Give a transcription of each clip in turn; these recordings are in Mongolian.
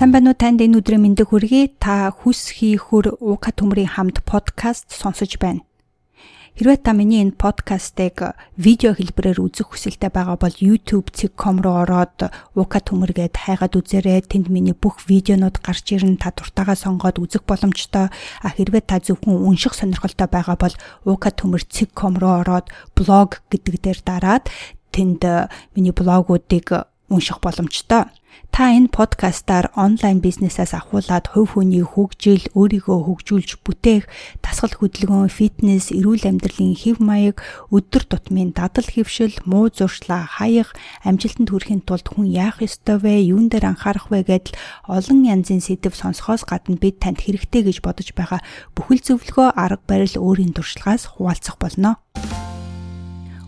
Сайн байна уу танд энэ өдрийн мэндийг хүргэе. Та хүс хийхүр уука төмрийн хамт подкаст сонсож байна. Хэрвээ та миний энэ подкастыг видео хэлбэрээр үзэх хүсэлтэй байгаа бол youtube.com руу ороод уука төмөргээд хайгаад үзээрэй. Тэнд миний бүх видеонууд гарч ирнэ. Та дуртайгаа сонгоод үзэх боломжтой. А хэрвээ та зөвхөн унших сонирхолтой байгаа бол уука төмөр.com руу ороод блог гэдэг дээр дараад тэнд миний блогуудыг унших боломжтой. Та энэ подкастаар онлайн бизнесээс ахуулаад хувь хүний хөгжил, өөрийгөө хөгжүүлж бүтээх, дасгал хөдөлгөөн, фитнес, эрүүл амьдралын хэв маяг, өдөр тутмын дадал хэвшил, муу зуршлаа, хаях, амжилтанд хүрэхин тулд хүн яах ёстой вэ, юун дээр анхаарах вэ гэдэл олон янзын сэдв сонсохоос гадна бид танд хэрэгтэй гэж бодож байгаа бүхэл зөвлөгөө, арга барил өөрийн туршлагаас хуваалцах болно.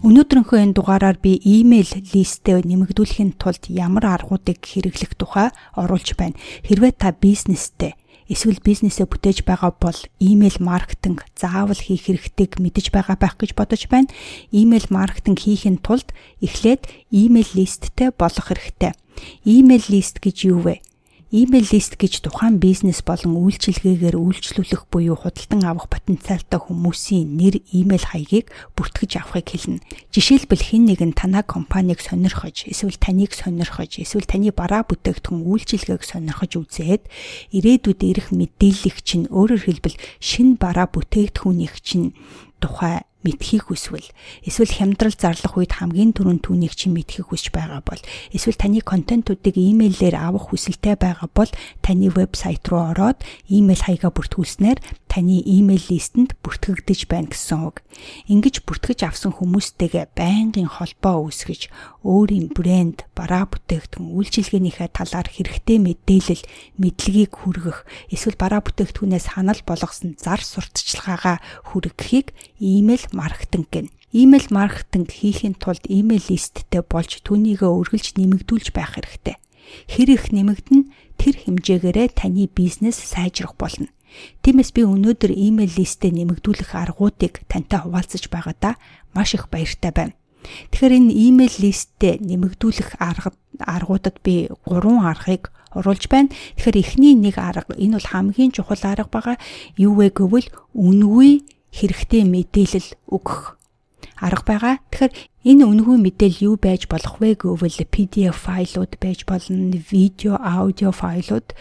Өнөөдрийнхөө энэ дугаараар би имэйл листээ нэмэгдүүлэхийн тулд ямар аргуудыг хэрэглэх тухай оруулж байна. Хэрвээ та бизнестэй эсвэл бизнесээ бүтээж байгаа бол имэйл маркетинг заавал хийх хэрэгтэйг мэдэж байгаа байх гэж бодож байна. Имэйл маркетинг хийхин тулд эхлээд имэйл листтэй болох хэрэгтэй. Имэйл лист гэж юу вэ? Email list гэж тухайн бизнес болон үйлчилгээгээр үйлчлүүлэх буюу худалдан авах потенциалтай хүмүүсийн нэр, email хаягийг бүртгэж авахыг хэлнэ. Жишээлбэл хэн нэгэн танай компанийг сонирхож, эсвэл таныг сонирхож, эсвэл таны бараа бүтээгдэхүүн үйлчилгээг сонирхож үзээд ирээдүйд ирэх мэдээллийг чинь өөрөөр хэлбэл шин бараа бүтээгдэхүүнийх чинь тухай мэдхийг хүсвэл эсвэл хямдрал зарлах үед хамгийн түрүүнд түүнийг чинь мэдхийг хүсэж байгаа бол эсвэл таны контентуудыг имэйлээр авах хүсэлтэй байгаа бол таны вебсайт руу ороод имэйл хаягаа бүртгүүлснээр таны имэйл листэнд бүртгэгдэж байна гэсэн үг. Ингиж бүртгэж авсан хүмүүстэйгээ байнгын холбоо үүсгэж өөрийн брэнд, бараа бүтээгдэхүүн, үйлчилгээнийхээ талаар хэрэгтэй мэдээлэл, мэдлэгийг хүргэх, эсвэл бараа бүтээгдэхүүнээс ханал болгосон зар сурталчилгаагаа хүргэхийг имэйл маркетинг гэнэ. Имэйл маркетинг хийхин тулд имэйл листтэй болж түүнийгээ үргэлж нэмэгдүүлж байх хэрэгтэй. Хэр их нэмэгдэн тэр хэмжээгээрээ таны бизнес сайжрах болно. Тиймээс би өнөөдөр имэйл листээ нэмэгдүүлэх аргуудыг тантай хуваалцаж байгаадаа маш их баяртай байна. Тэгэхээр энэ имэйл листтэй нэмэгдүүлэх арга аргуудад би 3 аргыг оруулж байна. Тэгэхээр эхний нэг арга энэ бол хамгийн чухал арга байгаа. Юу вэ гэвэл үнгүй хэрэгтэй мэдээлэл өгөх арга байгаа. Тэгэхээр энэ үнэгүй мэдээлэл юу байж болох вэ гэвэл PDF файлууд байж болно, видео, аудио файлууд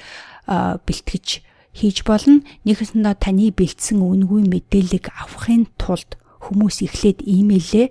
бэлтгэж хийж болно. Нэгсэндээ таны бэлдсэн үнэгүй мэдээллийг авахын тулд хүмүүс эхлээд имэйлээ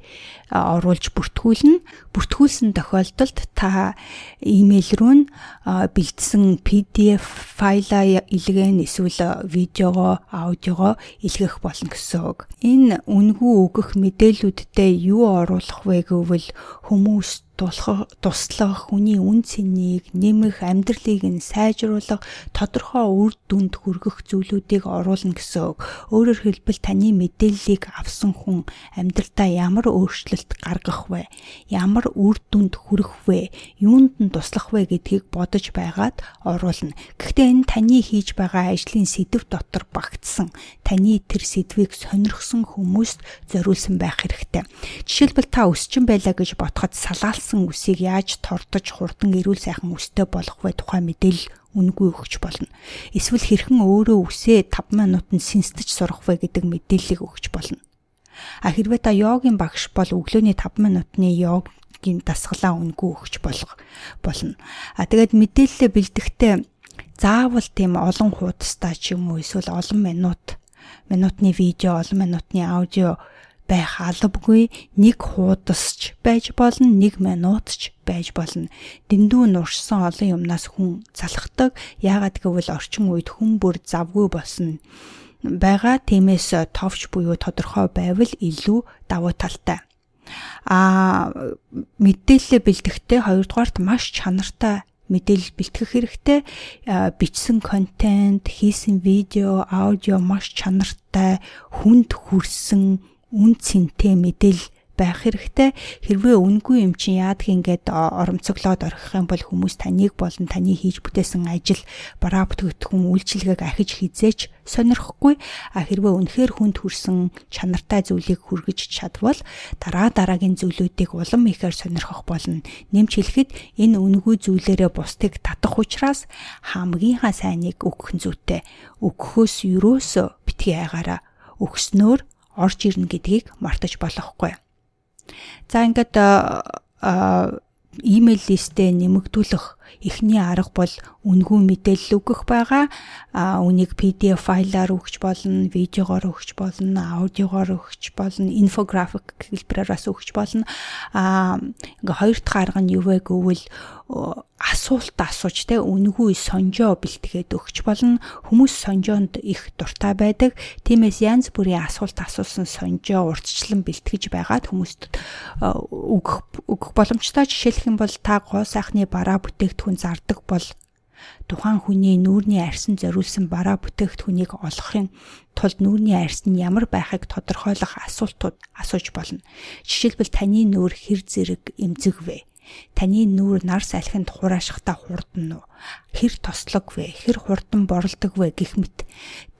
оруулж бүртгүүлнэ. Бүртгүүлсэн тохиолдолд та имэйл рүү нь бэлдсэн PDF файлаа илгээн эсвэл видеого, аудиого илгэх болно гэсэн үг. Энэ үнгүй өгөх мэдээлүүддээ юу оруулах вэ гэвэл хүмүүс туслах, хүний үн цэнийг нэмэх, амьдралыг нь сайжруулах, тодорхой үр дүнд хүргэх зүйлүүдийг оруулна гэсэн үг. Өөрөөр хэлбэл таны мэдээллийг авсан хүн амьдралдаа ямар өөрчлөлт гаргах вэ? Ямар үр дүнд хүрэх вэ? Юунд нь туслах вэ гэдгийг бодож байгаад оруулна. Гэхдээ энэ таны хийж байгаа ажлын сэдв дотор багтсан таны тэр сэдвийг сонирхсон хүмүүст зориулсан байх хэрэгтэй. Жишээлбэл та өсчин байлаа гэж ботход салаалсан гарсан үсийг яаж тордож хурдан эрүүл сайхан өстэй болох вэ тухай мэдээлэл үнгүй өгч болно. Эсвэл хэрхэн өөрөө үсээ 5 минутанд сэнстэж сурах вэ гэдэг мэдээллийг өгч болно. А хэрвээ та йогийн багш бол өглөөний 5 минутны йогийн дасгалаа үнгүй өгч болох болно. А тэгээд мэдээлэлээ бэлдэхдээ заавал тийм олон хуудастай ч юм уу эсвэл олон минут минутны видео, олон минутны аудио байх албагүй нэг хуудасч байж болно нэг минутч байж болно. Дэндүү нуршсан олон юмнаас хүн залхдаг яагаад гэвэл орчин үед хүн бүр завгүй болсон. Байгаа тиймээс товч буюу тодорхой байвал илүү давуу талтай. А мэдээлэл бэлтгэхдээ хоёрдугаарт маш чанартай мэдээлэл бэлтгэх хэрэгтэй. Бичсэн контент хийсэн видео аудио маш чанартай хүнд хүрсэн үн цэнтэй мэдээлэл байх хэрэгтэй. Хэрвээ үнгүй юм чинь яадаг ингээд оромцоглоод орхих юм бол хүмүүс таныг болон таны хийж бүтээсэн ажил бараа бүтгэгдэхүүн үйлчилгээг ахиж хизээч сонирхгүй. А хэрвээ үнэхээр хүнд хүрсэн чанартай зүйлийг хүргэж чадвал дараа дараагийн зүйлүүдийг улам ихээр сонирхох болно. Нэмж хэлэхэд энэ үнгүй зүйлээрээ бусдыг татах учраас хамгийн сайныг өгөх нь зүйтэй. Өгөхөөс юусоо битгий айгаараа өгснөөр орж ирнэ гэдгийг мартаж болохгүй. За ингээд имэйл листээ нэмэгдүүлэх эхний арга бол үнгүй мэдээлэл өгөх байгаа. А үнийг PDF файлаар өгч болно, видеогоор өгч болно, аудиогоор өгч болно, инфографик хэлбэрээр бас өгч болно. А ингээ хоёр дахь арга нь юу вэ гэвэл асуулт асууж те үнгүй сонжоо бэлтгээд өгч болно. Хүмүүс сонжоонд их дуртай байдаг. Тиймээс янз бүрийн асуулт асуусан сонжоо урдчлан бэлтгэж байгаад хүмүүст өгөх өгөх боломжтой. Жишээлх юм бол та гоо сайхны бараа бүтээгдэхүүн бүтээгдэхүүн зардаг бол тухайн хүний нүүрний арьсан зориулсан бараа бүтээгдэхүүнийг олохын тулд нүүрний арьс нь ямар байхыг тодорхойлох асуултууд асууж болно. Жишээлбэл таны нүүр хэр зэрэг эмзэг вэ? Таны нүүр нар салхинд хураашхтаа хурдан уу? Хэр тослог вэ? Хэр хурдан боролдог вэ гэх мэт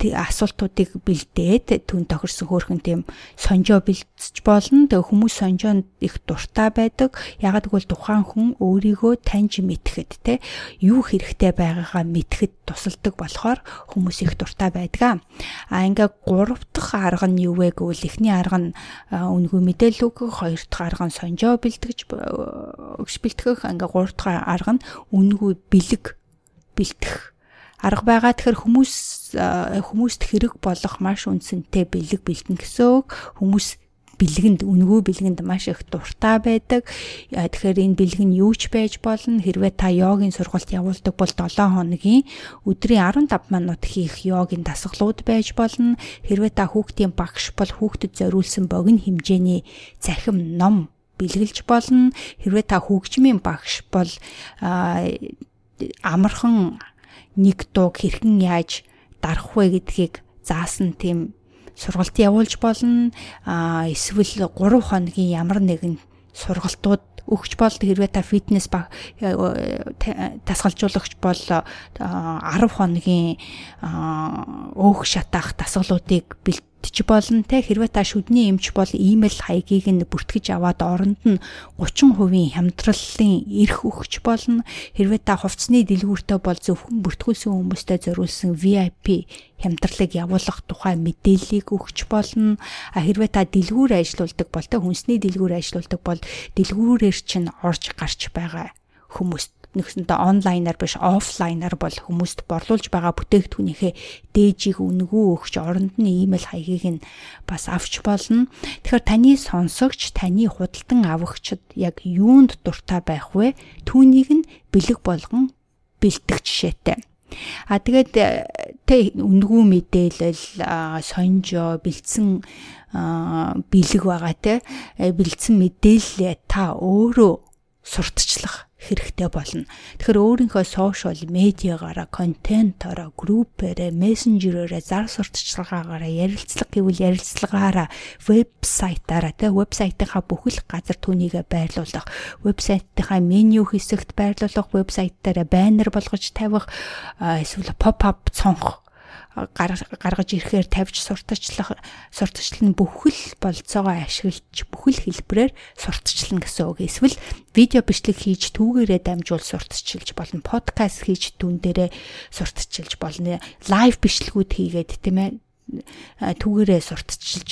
асуултуудыг бэлдээд түн тохирсон хөөрхөн тийм сонжоо бэлтсэж болно. Тэгээ хүмүүс сонжоонд их дуртай байдаг. Ягаад гэвэл тухайн хүн өөрийгөө таньж мэдхэд те юу хэрэгтэй байгаагаа мэдхэд тусалдаг болохоор хүмүүс их дуртай байдаг. А ингээ гурав дахь арга нь юу вэ гэвэл эхний арга нь үнгүй мэдээлэл өгөх, хоёр дахь арга нь сонжоо бэлтгэж өгч бэлтгэх, ингээ гурав дахь арга нь үнгүй бэлэг бэлтэх арга байгаа. Тэгэхээр хүмүүс хүмүүст хэрэг болох маш үнцэнтэй бэлэг бэлтэн гэсэн үг. Хүмүүс бэлгэнд үнгүй бэлгэнд маш их дуртай байдаг. Тэгэхээр энэ бэлэг нь юу ч байж болно. Хэрвээ та йогийн сургалт явуулдаг бол 7 хоногийн өдрийн 15 минут хийх йогийн дасгалууд байж болно. Хэрвээ та хүүхдийн багш бол хүүхдэд зориулсан богино хэмжээний цахим ном бэлгэлж болно. Хэрвээ та хөгжмийн багш бол амархан нэг дууг хэрхэн яаж дарах вэ гэдгийг заасан тийм сургалт явуулж болно. А эсвэл 3 хоногийн ямар нэгэн сургалтууд өгч бол хэрвээ та фитнес ба тасгалжуулагч бол 10 хоногийн өөх шатаах дасгалуудыг ч болно те. Хэрвээ та шүдний эмч бол имэйл хаягийг нь бүртгэж аваад оронд нь 30% хямдраллын эрх өгч болно. Хэрвээ та хувцсны дэлгүүртээ бол зөвхөн бүртгүүлсэн хүмүүстээ зориулсан VIP хямдралыг явуулах тухай мэдээллийг өгч болно. А хэрвээ та дэлгүүр ажилуулдаг бол те хүнсний дэлгүүр ажилуулдаг бол дэлгүүрээр чинь орж гарч байгаа хүмүүст нэгсэнтэй онлайнаар биш офлайнаар бол хүмүүст борлуулж байгаа бүтээгдэхүүнийхээ дээжийг үнгүү өгч оронд нь имэйл хаягийг нь бас авч болно. Тэгэхээр таны сонсогч, таны худалдан авагчид яг юунд дуртай байх вэ? Түүнийг нь бэлэг болгон бэлтгэх жишээтэй. А тэгээд тэ үнгүү мэдээлэл сонжоо бэлдсэн бэлэг байгаа те бэлдсэн мэдээлэлээ та өөрөө сурталчлах хэрэгтэй болно. Тэгэхээр өөрийнхөө сошиал медиагаараа, контентаараа, группээрээ, мессенжерээрээ зар сурталчилгаагаараа ярилцлага гэвэл ярилцлагаараа, вебсайтаараа тэ вебсайтынхаа бүхэл газар түүнийгээ байрлуулах, вебсайтынхаа меню хэсэгт байрлуулах, вебсайт дээр баннер болгож тавих, эсвэл pop-up цонх гаргаж ирэхээр тавьж сурталчлах сурталчлал нь бүхэл болцоогоо ашиглаж бүхэл хэлбэрээр сурталчлана гэсэн үг. Эсвэл видео бичлэг хийж түүгээрээ дамжуул сурталчилж болно. Подкаст хийж түн дээрээ сурталчилж болно. Лайв бичлэгүүд хийгээд тийм ээ түүгээрээ сурталчилж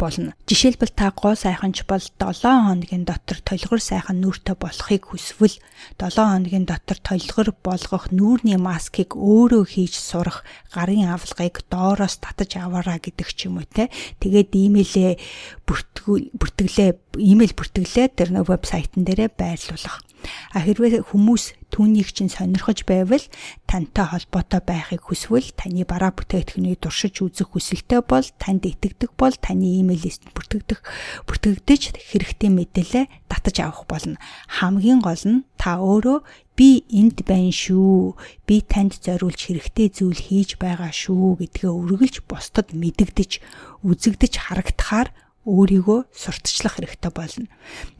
болно. Жишээлбэл та гоо сайханч бол 7 хоногийн дотор толгор сайхан нүүртэй болохыг хүсвэл 7 хоногийн дотор толгор болгох нүүрний маскыг өөрөө хийж сурах гарын авалгыг доороос татаж аваараа гэдэг ч юм уу те. Тэгээд имэйлээ бүртгэлээ имэйл бүртгэлээ тэр нэг вебсайтн дээрээ байрлуулах. А хэрвээ хүмүүс түүнийг чинь сонирхож байвал тантай холбоотой байхыг хүсвэл таны бараа бүтээгдэхүүнийг туршиж үзэх хүсэлтэй бол танд итгэдэг бол таны имэйл лист бүртгэгдэх бүртгэгдэж хэрэгтэй мэдээлэл татаж авах болно. Хамгийн гол нь та өөрөө би энд байна шүү. Би танд зориулж хэрэгтэй зүйл хийж байгаа шүү гэдгээ үргэлж бусдад мэдэгдэж, үзэгдэж харагдахаар өөрийгөө сурталчлах хэрэгтэй болно.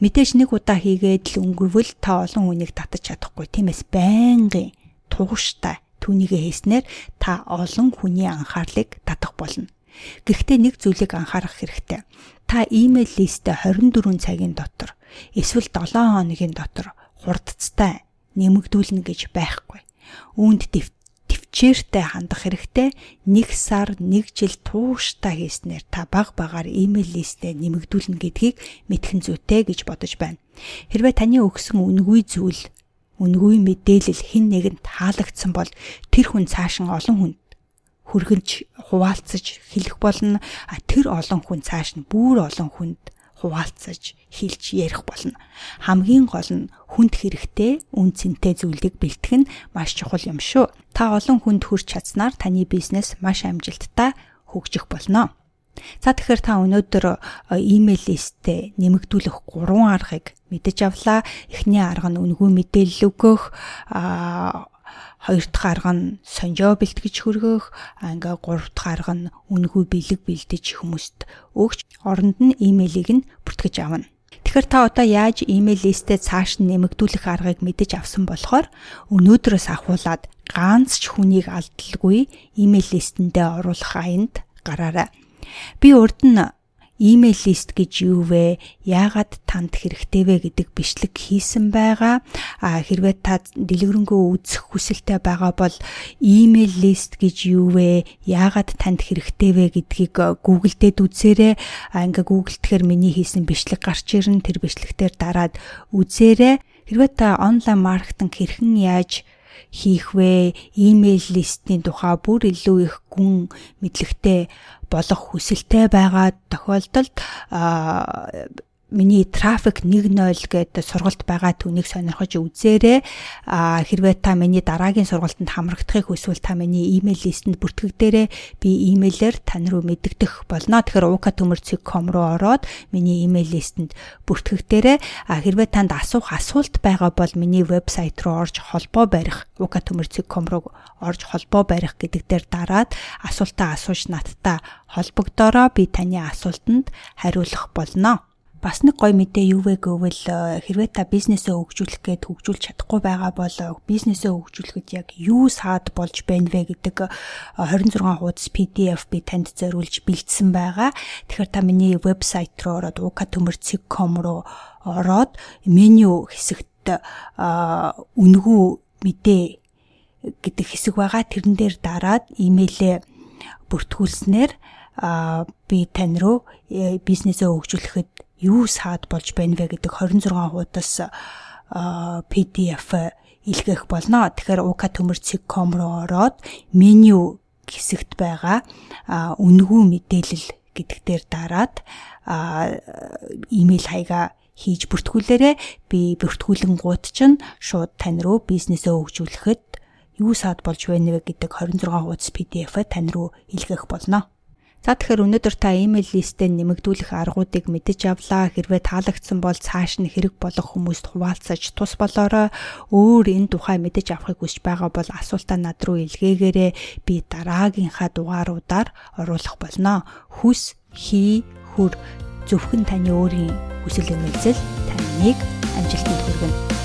Мэдээж нэг удаа хийгээд л өнгөрвөл та олон хүнийг татаж чадахгүй. Тиймээс байнгын тууштай түүнийгээ хийснээр та олон хүний анхаарлыг татах болно. Гэхдээ нэг зүйлийг анхаарах хэрэгтэй. Та имэйл листэ 24 цагийн дотор эсвэл 7 хоногийн дотор хурдцтай нэмэгдүүлнэ гэж байхгүй. Үүнд төвчээртэй хандах хэрэгтэй. Нэг сар, нэг жил тууштай хийснээр та баг багаар имэйл листэ нэмэгдүүлнэ гэдгийг мэдхэн зүйтэй гэж бодож байна. Хэрвээ таны өгсөн үнгүй зүйл, үнгүй мэдээлэл хэн нэгэнд таалагдсан бол тэр хүн цааш нь олон хүнд хүргэнж хуваалцаж хэлэх болно. А тэр олон хүн цааш нь бүр олон хүнд хуваалцаж хэлж ярих болно. Хамгийн гол нь хүнд хэрэгтэй үн цэнтэй зүйлийг бэлтгэх нь маш чухал юм шүү. Та олон хүнд хүрч чадсанаар таны бизнес маш амжилттай хөгжих болно. За тэгэхээр та өнөөдөр имэйл листтэй нэмэгдүүлэх 3 аргыг мэдэж авлаа. Эхний арга нь үнгүй мэдээлэл өгөх, хоёр дахь арга нь сонжоо бэлтгэж хөргөх, ингээ гурав дахь арга нь үнгүй бэлэг бэлдэж хүмүүст өгч оронд нь имэйлийг нь бүртгэж авна. Тэгэхээр та одоо яаж имэйл листээ цааш нь нэмэгдүүлэх аргыг мэдэж авсан болохоор өнөөдрөөс ахуулаад ганц ч хүнийг алдалгүй имэйл листэндээ оруулах аянд гараарай. Би урд нь имэйл лист гэж юу вэ? Яагаад танд хэрэгтэй вэ гэдэг бичлэг хийсэн байгаа. А хэрвээ та дэлгэрэнгүй үзэх хүсэлтэй байгаа бол имэйл лист гэж юу вэ? Яагаад танд хэрэгтэй вэ гэдгийг Google дээр үзээрэй. А ингээ Google тэгэхээр миний хийсэн бичлэг гарч ирнэ. Тэр бичлэгтэр дараад үзээрэй. Хэрвээ та онлайн маркетинг хэрхэн яаж хийх вэ? Имэйл листийн тухай бүр илүү их гүн мэдлэгтэй болох хүсэлтэй байгаа тохиолдолд миний трафик 1.0 гэдэг сургалт байгаа түүнийг сонирхож үзээрэй. А хэрвээ та миний дараагийн сургалтанд хамрагдахыг хүсвэл та миний имэйл листэнд бүртгэгдээрэй. Би имэйлээр тань руу мэддэгдэх болно. Тэгэхээр uka.com руу ороод миний имэйл листэнд бүртгэгдээрэй. А хэрвээ танд асуух асуулт байгаа бол миний вебсайт руу орж холбоо барих uka.com руу орж холбоо барих гэдэг дээр дараад асуултаа асууж надтай холбогдороо би таны асуултанд хариулах болно бас нэг гоё мэдээ юу вэ гэвэл э, хэрвээ та бизнесээ хөгжүүлэх гээд хөгжүүлж чадахгүй байгаа бол э, бизнесээ хөгжүүлэхэд яг юу саад болж байна вэ гэдэг 26 э, хуудас PDF би танд зориулж бэлдсэн байгаа. Тэгэхээр та миний вебсайт руу ороод uka.com руу ороод меню хэсэгт үнгүү мэдээ гэдэг хэсэг байгаа. Тэрэн дээр дараад имэйлээ бүртгүүлснээр би тань руу бизнесээ хөгжүүлэхэд юу саад болж байна вэ гэдэг 26 хуудас PDF илгээх болно. Тэгэхээр uka.com руу ороод меню хэсэгт байгаа үнгүй мэдээлэл гэдэг дээр дараад имэйл хаягаа хийж бүртгүүлээрэ би бүртгүүлэн гууд чинь шууд тань руу бизнесээ хөгжүүлэхэд юу саад болж байна вэ гэдэг 26 хуудас PDF-а тань руу илгээх болно. За тэгэхээр өнөөдөр та имэйл листтэй нэмэгдүүлэх аргуудыг мэдэж авлаа. Хэрвээ таалагдсан бол цааш нь хэрэг болох хүмүүст хуваалцаж тус болоорой. Өөр энэ тухай мэдэж авахыг хүсэж байгаа бол асуултаа над руу илгээгээрэй. Би дараагийнхаа дугааруудаар оруулах болно. Хүс, хий, хүр зөвхөн таны өөрийн хүсэл эрмэлзэл таныг амжилтанд хүргэнэ.